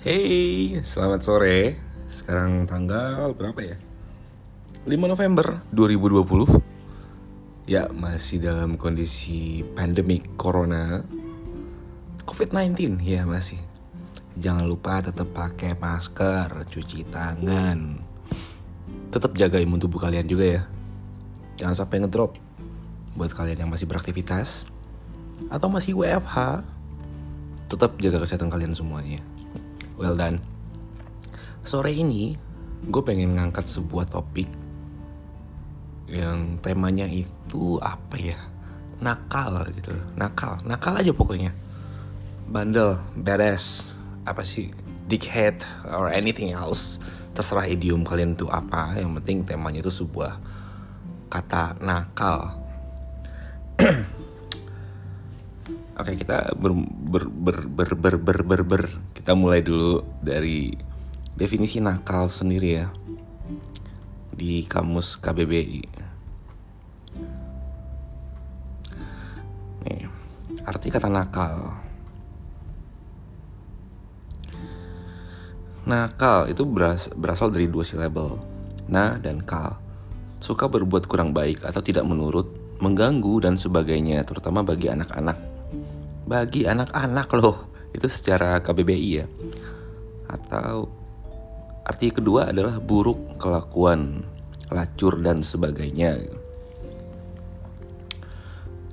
Hey, selamat sore. Sekarang tanggal berapa ya? 5 November 2020. Ya, masih dalam kondisi pandemik corona. COVID-19 ya masih. Jangan lupa tetap pakai masker, cuci tangan. Tetap jaga imun tubuh kalian juga ya. Jangan sampai ngedrop. Buat kalian yang masih beraktivitas atau masih WFH, tetap jaga kesehatan kalian semuanya. Well done. Sore ini gue pengen ngangkat sebuah topik yang temanya itu apa ya? Nakal gitu. Nakal, nakal aja pokoknya. Bandel, badass, apa sih? Dickhead or anything else. Terserah idiom kalian itu apa. Yang penting temanya itu sebuah kata nakal. Oke kita ber, ber, ber, ber, ber, ber, ber, ber. Kita mulai dulu dari definisi nakal sendiri ya. Di kamus KBBI Nih, arti kata nakal. Nakal itu beras, berasal dari dua silabel Na dan kal. Suka berbuat kurang baik atau tidak menurut Mengganggu dan sebagainya Terutama bagi anak-anak bagi anak-anak loh. Itu secara KBBI ya. Atau arti kedua adalah buruk kelakuan lacur dan sebagainya.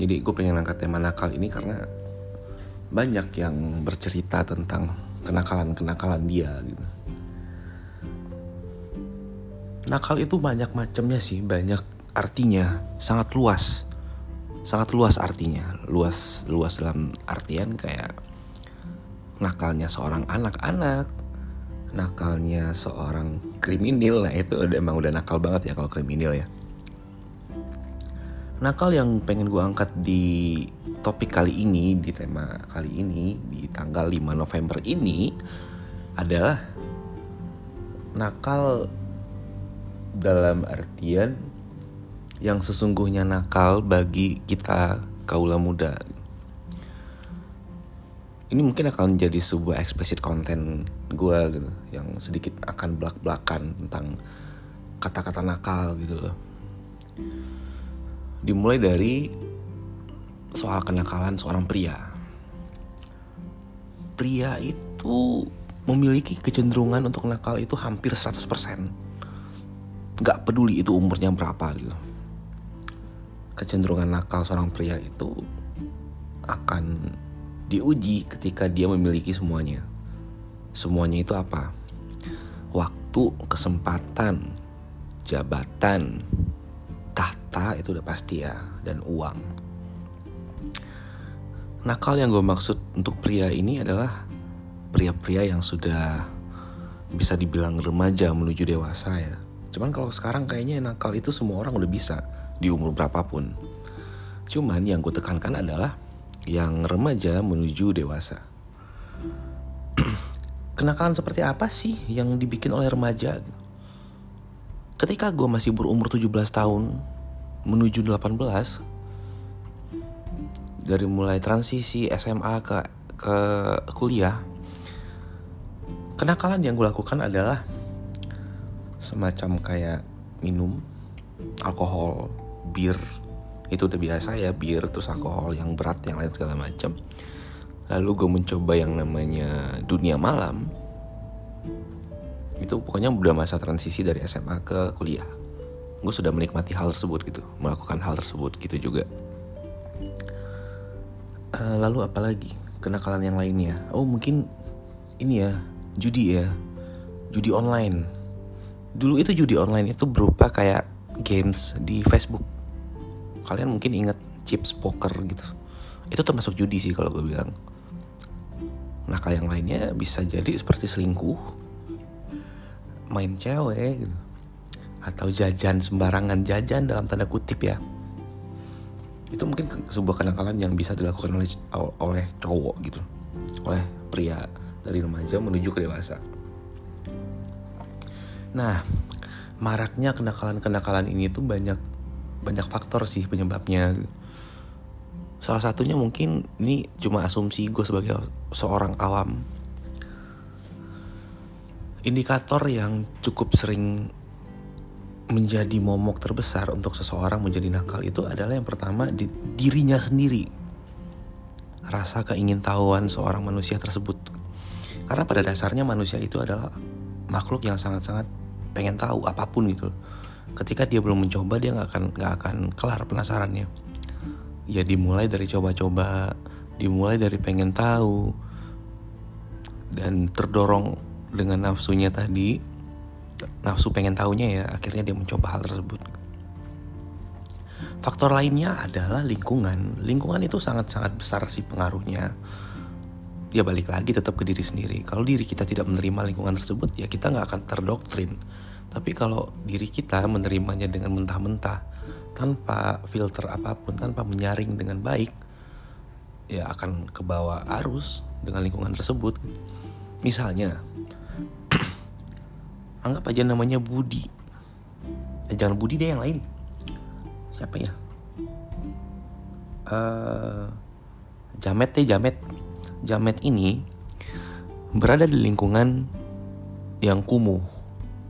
Jadi gue pengen angkat tema nakal ini karena banyak yang bercerita tentang kenakalan-kenakalan dia gitu. Nakal itu banyak macamnya sih banyak artinya sangat luas sangat luas artinya. Luas luas dalam artian kayak nakalnya seorang anak-anak nakalnya seorang kriminal. Nah itu udah, emang udah nakal banget ya kalau kriminal ya. Nakal yang pengen gue angkat di topik kali ini di tema kali ini di tanggal 5 November ini adalah nakal dalam artian yang sesungguhnya nakal bagi kita kaula muda. Ini mungkin akan jadi sebuah eksplisit konten gue gitu, yang sedikit akan belak-belakan tentang kata-kata nakal gitu loh. Dimulai dari soal kenakalan seorang pria. Pria itu memiliki kecenderungan untuk nakal itu hampir 100%. Gak peduli itu umurnya berapa gitu kecenderungan nakal seorang pria itu akan diuji ketika dia memiliki semuanya. Semuanya itu apa? Waktu, kesempatan, jabatan, tahta itu udah pasti ya, dan uang. Nakal yang gue maksud untuk pria ini adalah pria-pria yang sudah bisa dibilang remaja menuju dewasa ya. Cuman kalau sekarang kayaknya nakal itu semua orang udah bisa di umur berapapun. Cuman yang gue tekankan adalah yang remaja menuju dewasa. Kenakalan seperti apa sih yang dibikin oleh remaja? Ketika gue masih berumur 17 tahun menuju 18 dari mulai transisi SMA ke ke kuliah kenakalan yang gue lakukan adalah semacam kayak minum alkohol bir. Itu udah biasa ya bir terus alkohol yang berat yang lain segala macam lalu gue mencoba yang namanya dunia malam. Itu pokoknya udah masa transisi dari SMA ke kuliah. Gue sudah menikmati hal tersebut gitu melakukan hal tersebut gitu juga. Uh, lalu apalagi kenakalan yang lainnya. Oh mungkin ini ya judi ya. Judi online. Dulu itu judi online itu berupa kayak games di Facebook kalian mungkin ingat chips poker gitu. Itu termasuk judi sih kalau gue bilang. Kalau yang lainnya bisa jadi seperti selingkuh main cewek gitu atau jajan sembarangan jajan dalam tanda kutip ya. Itu mungkin sebuah kenakalan yang bisa dilakukan oleh oleh cowok gitu oleh pria dari remaja menuju ke dewasa. Nah maraknya kenakalan-kenakalan ini tuh banyak banyak faktor sih penyebabnya salah satunya mungkin ini cuma asumsi gue sebagai seorang awam indikator yang cukup sering menjadi momok terbesar untuk seseorang menjadi nakal itu adalah yang pertama di dirinya sendiri. Rasa keingintahuan seorang manusia tersebut. Karena pada dasarnya manusia itu adalah makhluk yang sangat-sangat pengen tahu apa pun gitu. Ketika dia belum mencoba dia nggak akan nggak akan kelar penasarannya. Ya dimulai dari coba-coba, dimulai dari pengen tahu dan terdorong dengan nafsunya tadi nafsu pengen tahunya ya akhirnya dia mencoba hal tersebut. Faktor lainnya adalah lingkungan. Lingkungan itu sangat-sangat besar sih pengaruhnya. Ya balik lagi tetap ke diri sendiri. Kalau diri kita tidak menerima lingkungan tersebut ya kita nggak akan terdoktrin tapi kalau diri kita menerimanya dengan mentah-mentah tanpa filter apa pun tanpa menyaring dengan baik ya akan kebawa arus dengan lingkungan tersebut. Misalnya anggap aja namanya Budi. Eh, jangan Budi deh yang lain. Siapa ya? Uh, Jamet deh Jamet. Jamet ini berada di lingkungan yang kumuh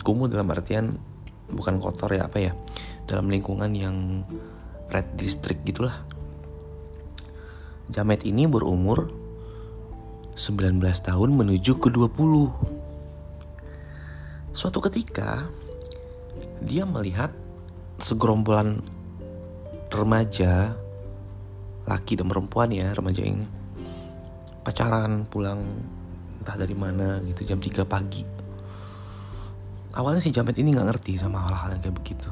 kumuh dalam artian bukan kotor ya apa ya dalam lingkungan yang red district gitulah. Jamet ini berumur 19 tahun menuju ke 20 Suatu ketika dia melihat segerombolan remaja laki dan perempuan ya remaja ini. Pacaran pulang entah dari mana gitu jam 3 pagi awalnya si Jamet ini nggak ngerti sama hal-hal yang kayak begitu.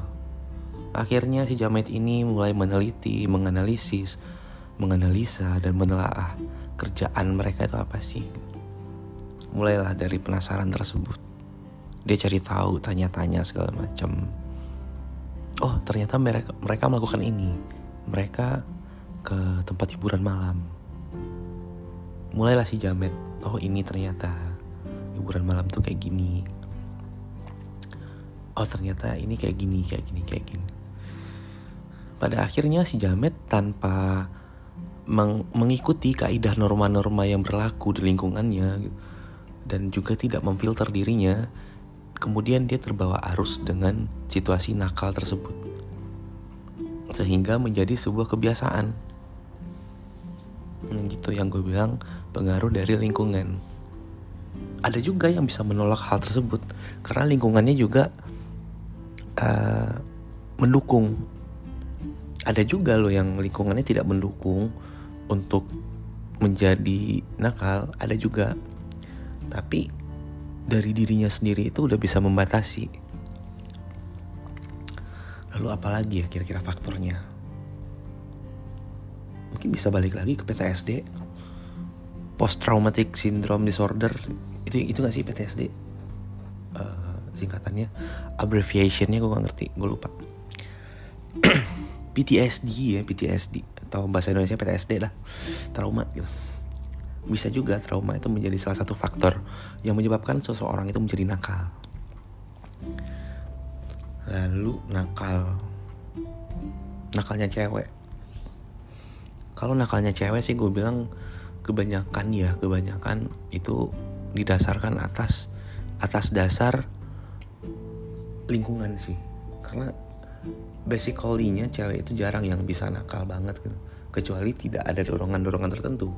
Akhirnya si Jamet ini mulai meneliti menganalisis menganalisa dan menelaah kerjaan mereka itu apa sih. Mulailah dari penasaran tersebut. Dia cari tahu tanya-tanya segala macam. Oh ternyata mereka mereka melakukan ini. Mereka ke tempat hiburan malam. Mulailah si jamet oh ini ternyata hiburan malam tuh kayak gini oh ternyata ini kayak gini kayak gini kayak gini pada akhirnya si jamet tanpa meng mengikuti kaidah norma-norma yang berlaku di lingkungannya dan juga tidak memfilter dirinya Kemudian dia terbawa arus dengan situasi nakal tersebut. Sehingga menjadi sebuah kebiasaan. Hmm, gitu yang gue bilang pengaruh dari lingkungan. Ada juga yang bisa menolak hal tersebut karena lingkungannya juga uh, mendukung. Ada juga loh yang lingkungannya tidak mendukung untuk menjadi nakal, ada juga. Tapi dari dirinya sendiri itu udah bisa membatasi. Lalu apalagi ya kira-kira faktornya? Mungkin bisa balik lagi ke PTSD, post traumatic syndrome disorder. Itu itu gak sih PTSD? Uh, eh, singkatannya, abbreviationnya gue gak ngerti, gue lupa. PTSD ya, PTSD atau bahasa Indonesia PTSD lah, trauma gitu bisa juga trauma itu menjadi salah satu faktor yang menyebabkan seseorang itu menjadi nakal. Lalu nakal, nakalnya cewek. Kalau nakalnya cewek sih gue bilang kebanyakan ya kebanyakan itu didasarkan atas atas dasar lingkungan sih. Karena basically-nya cewek itu jarang yang bisa nakal banget gitu. Kecuali tidak ada dorongan-dorongan tertentu.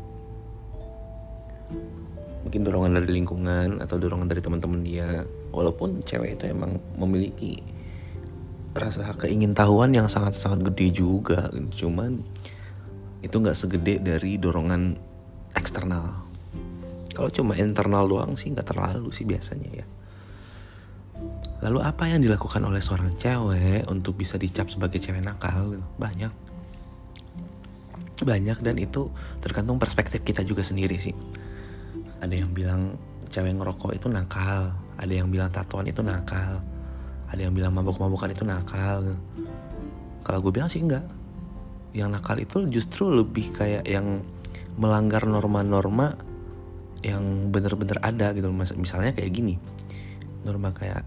Mungkin dorongan dari lingkungan atau dorongan dari teman-teman dia. Walaupun cewek itu emang memiliki rasa keingintahuan yang sangat-sangat gede juga. Cuman itu nggak segede dari dorongan eksternal. Kalau cuma internal doang sih nggak terlalu sih biasanya ya lalu apa yang dilakukan oleh seorang cewek untuk bisa dicap sebagai cewek nakal? Banyak. Banyak dan itu tergantung perspektif kita juga sendiri sih. Ada yang bilang cewek ngerokok itu nakal ada yang bilang tatoan itu nakal ada yang bilang mabuk-mabukan itu nakal. Kalau gue bilang sih enggak. Yang nakal itu justru lebih kayak yang melanggar norma-norma yang bener-bener ada gitu misalnya kayak gini. Norma kayak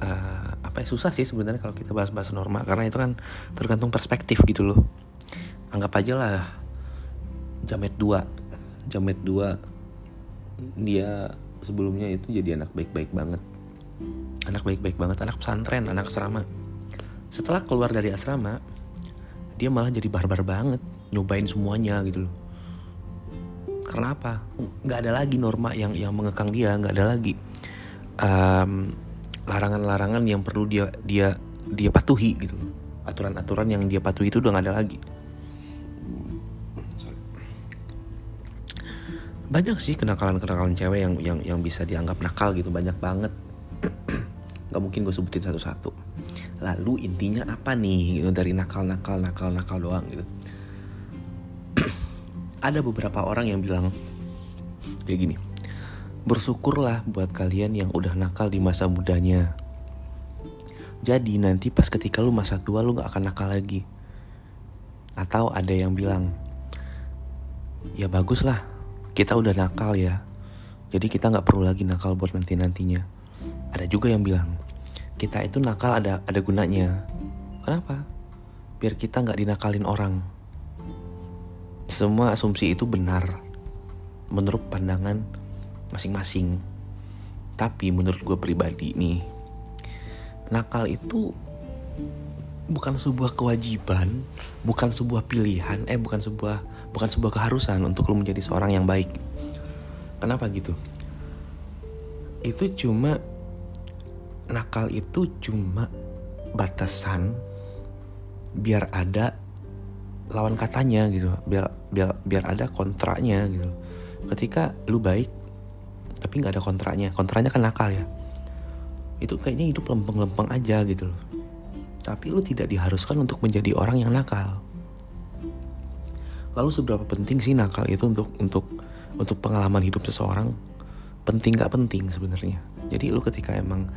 uh, apa ya susah sih sebenarnya kalau kita bahas-bahas norma karena itu kan tergantung perspektif gitu loh. Anggap aja lah jamet dua. Jamet dua dia sebelumnya itu jadi anak baik-baik banget. Anak baik-baik banget anak pesantren anak asrama. Setelah keluar dari asrama dia malah jadi barbar banget nyobain semuanya gitu loh. Karena apa? Nggak ada lagi norma yang yang mengekang dia nggak ada lagi. Um, larangan-larangan yang perlu dia dia dia patuhi gitu. Aturan-aturan yang dia patuhi itu udah nggak ada lagi. Banyak sih kenakalan-kenakalan cewek yang yang yang bisa dianggap nakal gitu banyak banget. Nggak mungkin gue sebutin satu-satu. Lalu intinya apa nih gitu, dari nakal nakal nakal nakal doang gitu. Ada beberapa orang yang bilang kayak gini bersyukurlah buat kalian yang udah nakal di masa mudanya jadi nanti pas ketika lu masa tua lu gak akan nakal lagi atau ada yang bilang ya bagus lah kita udah nakal ya jadi kita nggak perlu lagi nakal buat nanti nantinya ada juga yang bilang kita itu nakal ada ada gunanya. Kenapa? Biar kita nggak dinakalin orang. Semua asumsi itu benar menurut pandangan masing-masing. Tapi menurut gue pribadi nih, nakal itu bukan sebuah kewajiban, bukan sebuah pilihan, eh bukan sebuah bukan sebuah keharusan untuk lo menjadi seorang yang baik. Kenapa gitu? Itu cuma nakal itu cuma batasan biar ada lawan katanya gitu biar biar biar ada kontraknya gitu ketika lu baik tapi nggak ada kontraknya kontraknya kan nakal ya. Itu kayaknya hidup lempeng-lempeng aja gitu loh. Tapi lu tidak diharuskan untuk menjadi orang yang nakal. Lalu seberapa penting sih nakal itu untuk untuk untuk pengalaman hidup seseorang? Penting gak penting sebenarnya. Jadi lu ketika emang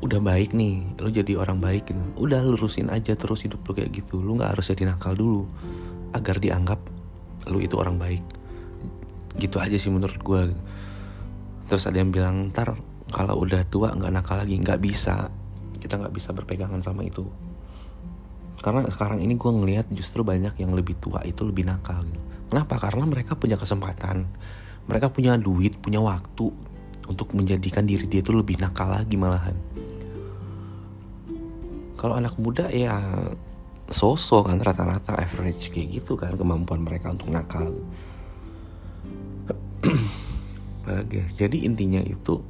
udah baik nih lu jadi orang baik gitu udah lurusin aja terus hidup lu kayak gitu lu nggak harus jadi nakal dulu agar dianggap lu itu orang baik. Gitu aja sih menurut gue terus ada yang bilang ntar kalau udah tua nggak nakal lagi nggak bisa. Kita nggak bisa berpegangan sama itu. Karena sekarang ini gue ngelihat justru banyak yang lebih tua itu lebih nakal gitu. kenapa? Karena mereka punya kesempatan. Mereka punya duit punya waktu untuk menjadikan diri dia itu lebih nakal lagi malahan. Kalau anak muda ya sosok kan rata-rata average kayak gitu kan kemampuan mereka untuk nakal jadi intinya itu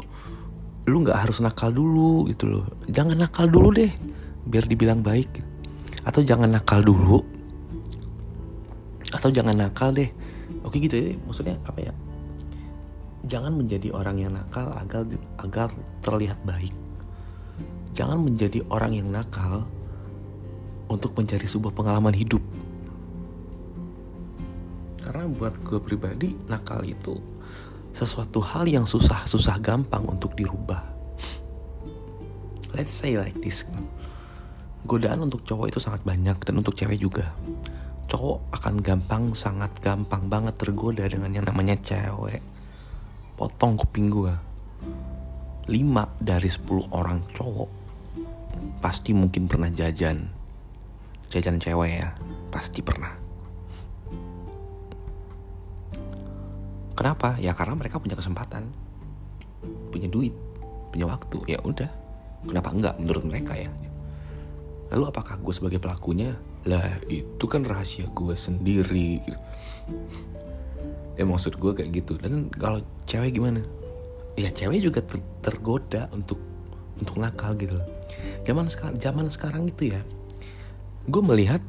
lu nggak harus nakal dulu gitu loh. Jangan nakal dulu deh biar dibilang baik atau jangan nakal dulu atau jangan nakal deh. Oke gitu ya. Maksudnya apa ya? Jangan menjadi orang yang nakal agar agar terlihat baik. Jangan menjadi orang yang nakal untuk mencari sebuah pengalaman hidup. Karena buat gue pribadi, nakal itu sesuatu hal yang susah, susah gampang untuk dirubah. Let's say like this. Godaan untuk cowok itu sangat banyak dan untuk cewek juga. Cowok akan gampang, sangat gampang banget tergoda dengan yang namanya cewek. Potong kuping gue. 5 dari 10 orang cowok pasti mungkin pernah jajan jajan cewek ya pasti pernah kenapa? Ya karena mereka punya kesempatan. Punya duit punya waktu. Ya udah. Kenapa enggak menurut mereka ya? Lalu apakah gue sebagai pelakunya? Lah itu kan rahasia gue sendiri. Ya maksud gue kayak gitu. Dan kalau cewek gimana? Ya cewek juga ter tergoda untuk untuk nakal gitu loh. Zaman sekarang zaman sekarang itu ya gue melihat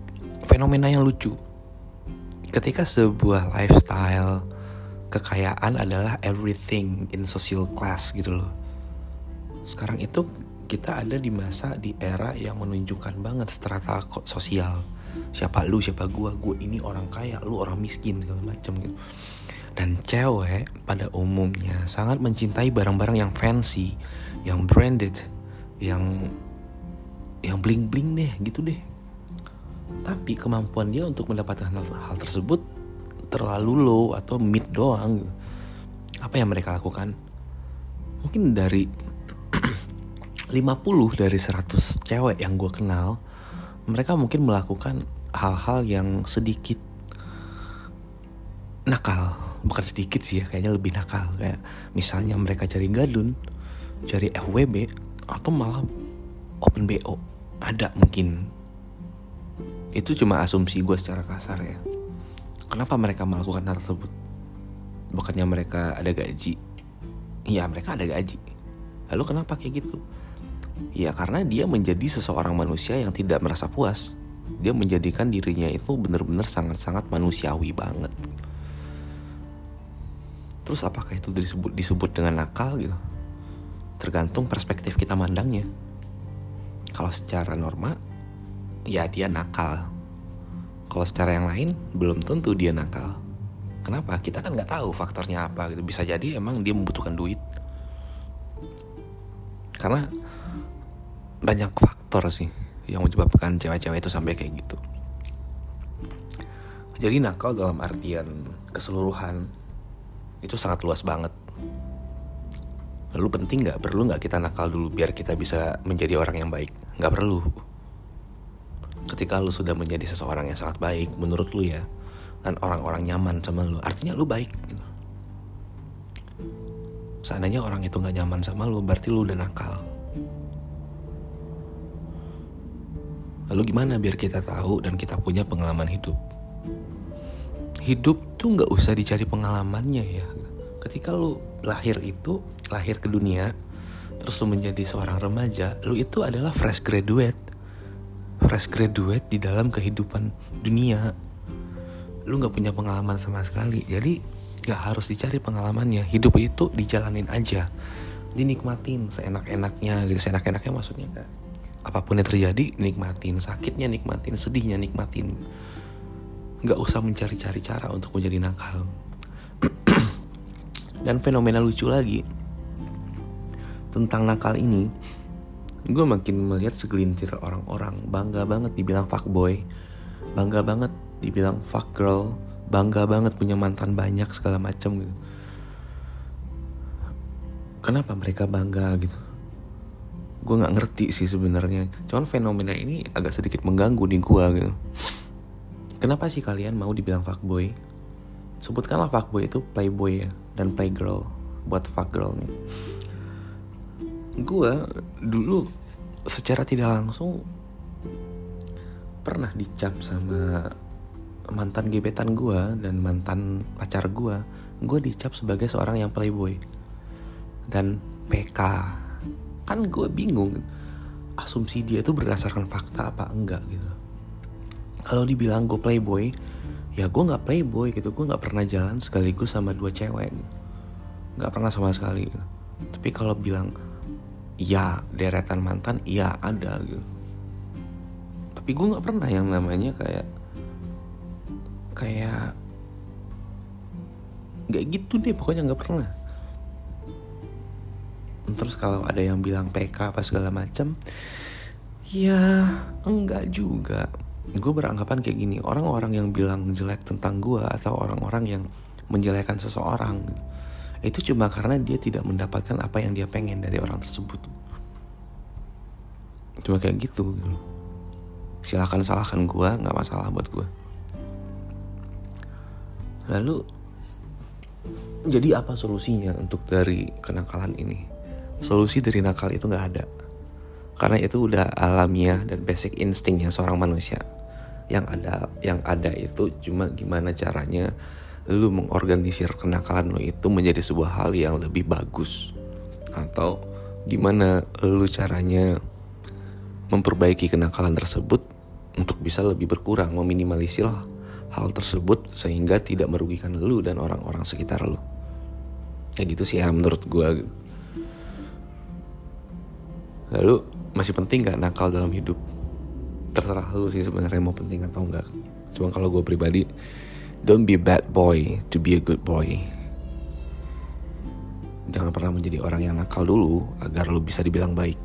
fenomena yang lucu. Ketika sebuah lifestyle kekayaan adalah everything in social class gitu loh. Sekarang itu kita ada di masa di era yang menunjukkan banget strata sosial. Siapa lu siapa gue gue ini orang kaya lu orang miskin segala macam gitu. Dan cewek pada umumnya sangat mencintai barang-barang yang fancy yang branded yang yang bling bling deh gitu deh. Tapi kemampuan dia untuk mendapatkan hal, hal tersebut terlalu low atau mid doang apa yang mereka lakukan? Mungkin dari 50 dari 100 cewek yang gue kenal mereka mungkin melakukan hal-hal yang sedikit nakal. Bukan sedikit sih ya kayaknya lebih nakal. Kayak misalnya mereka cari gadun cari FWB atau malah open BO ada mungkin. Itu cuma asumsi gue secara kasar ya kenapa mereka melakukan hal tersebut? Bukannya mereka ada gaji? Iya mereka ada gaji. Lalu kenapa kayak gitu? Ya karena dia menjadi seseorang manusia yang tidak merasa puas. Dia menjadikan dirinya itu benar-benar sangat-sangat manusiawi banget. Terus apakah itu disebut disebut dengan nakal gitu? Tergantung perspektif kita mandangnya. Kalau secara norma ya dia nakal kalau secara yang lain belum tentu dia nakal. Kenapa? Kita kan nggak tahu faktornya apa gitu. Bisa jadi emang dia membutuhkan duit. Karena banyak faktor sih yang menyebabkan cewek-cewek itu sampai kayak gitu. Jadi nakal dalam artian keseluruhan itu sangat luas banget. Lalu penting nggak? Perlu nggak kita nakal dulu biar kita bisa menjadi orang yang baik? Nggak perlu ketika lu sudah menjadi seseorang yang sangat baik menurut lu ya dan orang-orang nyaman sama lu artinya lu baik gitu. seandainya orang itu nggak nyaman sama lu berarti lu udah nakal. Lalu gimana biar kita tahu dan kita punya pengalaman hidup? Hidup tuh nggak usah dicari pengalamannya ya. Ketika lu lahir itu lahir ke dunia terus lu menjadi seorang remaja lu itu adalah fresh graduate fresh graduate di dalam kehidupan dunia lu nggak punya pengalaman sama sekali. Jadi nggak harus dicari pengalamannya. Hidup itu dijalanin aja. Dinikmatin seenak-enaknya gitu. Seenak-enaknya maksudnya kan apa pun yang terjadi nikmatin. Sakitnya nikmatin sedihnya nikmatin. Nggak usah mencari-cari cara untuk menjadi nakal. Dan fenomena lucu lagi tentang nakal ini gue makin melihat segelintir orang-orang bangga banget dibilang fuckboy bangga banget dibilang fuck girl bangga banget punya mantan banyak segala macam gitu. Kenapa mereka bangga gitu? Gue nggak ngerti sih sebenarnya. Cuman fenomena ini agak sedikit mengganggu di gue gitu. Kenapa sih kalian mau dibilang fuckboy sebutkanlah fuckboy itu playboy ya dan playgirl buat fuck girl nih gue dulu secara tidak langsung pernah dicap sama mantan gebetan gue dan mantan pacar gue gue dicap sebagai seorang yang playboy dan PK kan gue bingung asumsi dia itu berdasarkan fakta apa enggak gitu. Kalau dibilang gue playboy ya gue nggak playboy gitu. Gue nggak pernah jalan sekaligus sama dua cewek nggak pernah sama sekali gitu. tapi kalau bilang ya deretan mantan iya ada gitu. Tapi gue nggak pernah yang namanya kayak kayak nggak gitu deh pokoknya nggak pernah. Terus kalau ada yang bilang PK apa segala macam ya enggak juga. Gue beranggapan kayak gini orang-orang yang bilang jelek tentang gue atau orang-orang yang menjelekkan seseorang itu cuma karena dia tidak mendapatkan apa yang dia pengen dari orang tersebut. Cuma kayak gitu silahkan salahkan gue nggak masalah buat gue lalu jadi apa solusinya untuk dari kenakalan ini? Solusi dari nakal itu nggak ada. Karena itu udah alamiah dan basic instingnya seorang manusia. Yang ada yang ada itu cuma gimana caranya lu mengorganisir kenakalan lu itu menjadi sebuah hal yang lebih bagus. Atau gimana lu caranya memperbaiki kenakalan tersebut untuk bisa lebih berkurang meminimalisir hal tersebut sehingga tidak merugikan lu dan orang-orang sekitar lu. Kayak gitu sih ya menurut gue lalu masih penting gak nakal dalam hidup? Terserah lu sih sebenarnya mau penting atau enggak cuma kalau gue pribadi don't be bad boy to be a good boy. Jangan pernah menjadi orang yang nakal dulu agar lu bisa dibilang baik.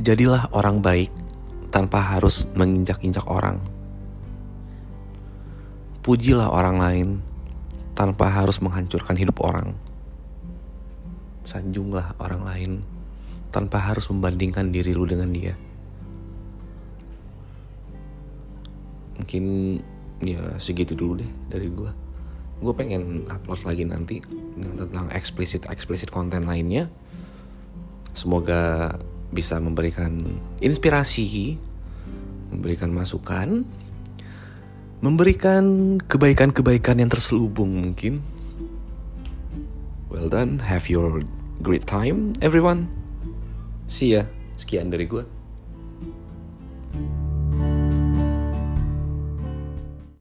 Jadilah orang baik tanpa harus menginjak-injak orang. Pujilah orang lain tanpa harus menghancurkan hidup orang. Sanjunglah orang lain tanpa harus membandingkan diri lu dengan dia. Mungkin ya segitu dulu deh dari gue gue pengen upload lagi nanti tentang eksplisit eksplisit konten lainnya. Semoga bisa memberikan inspirasi memberikan masukan memberikan kebaikan-kebaikan yang terselubung mungkin. Well done. Have your great time everyone. See ya. Sekian dari gue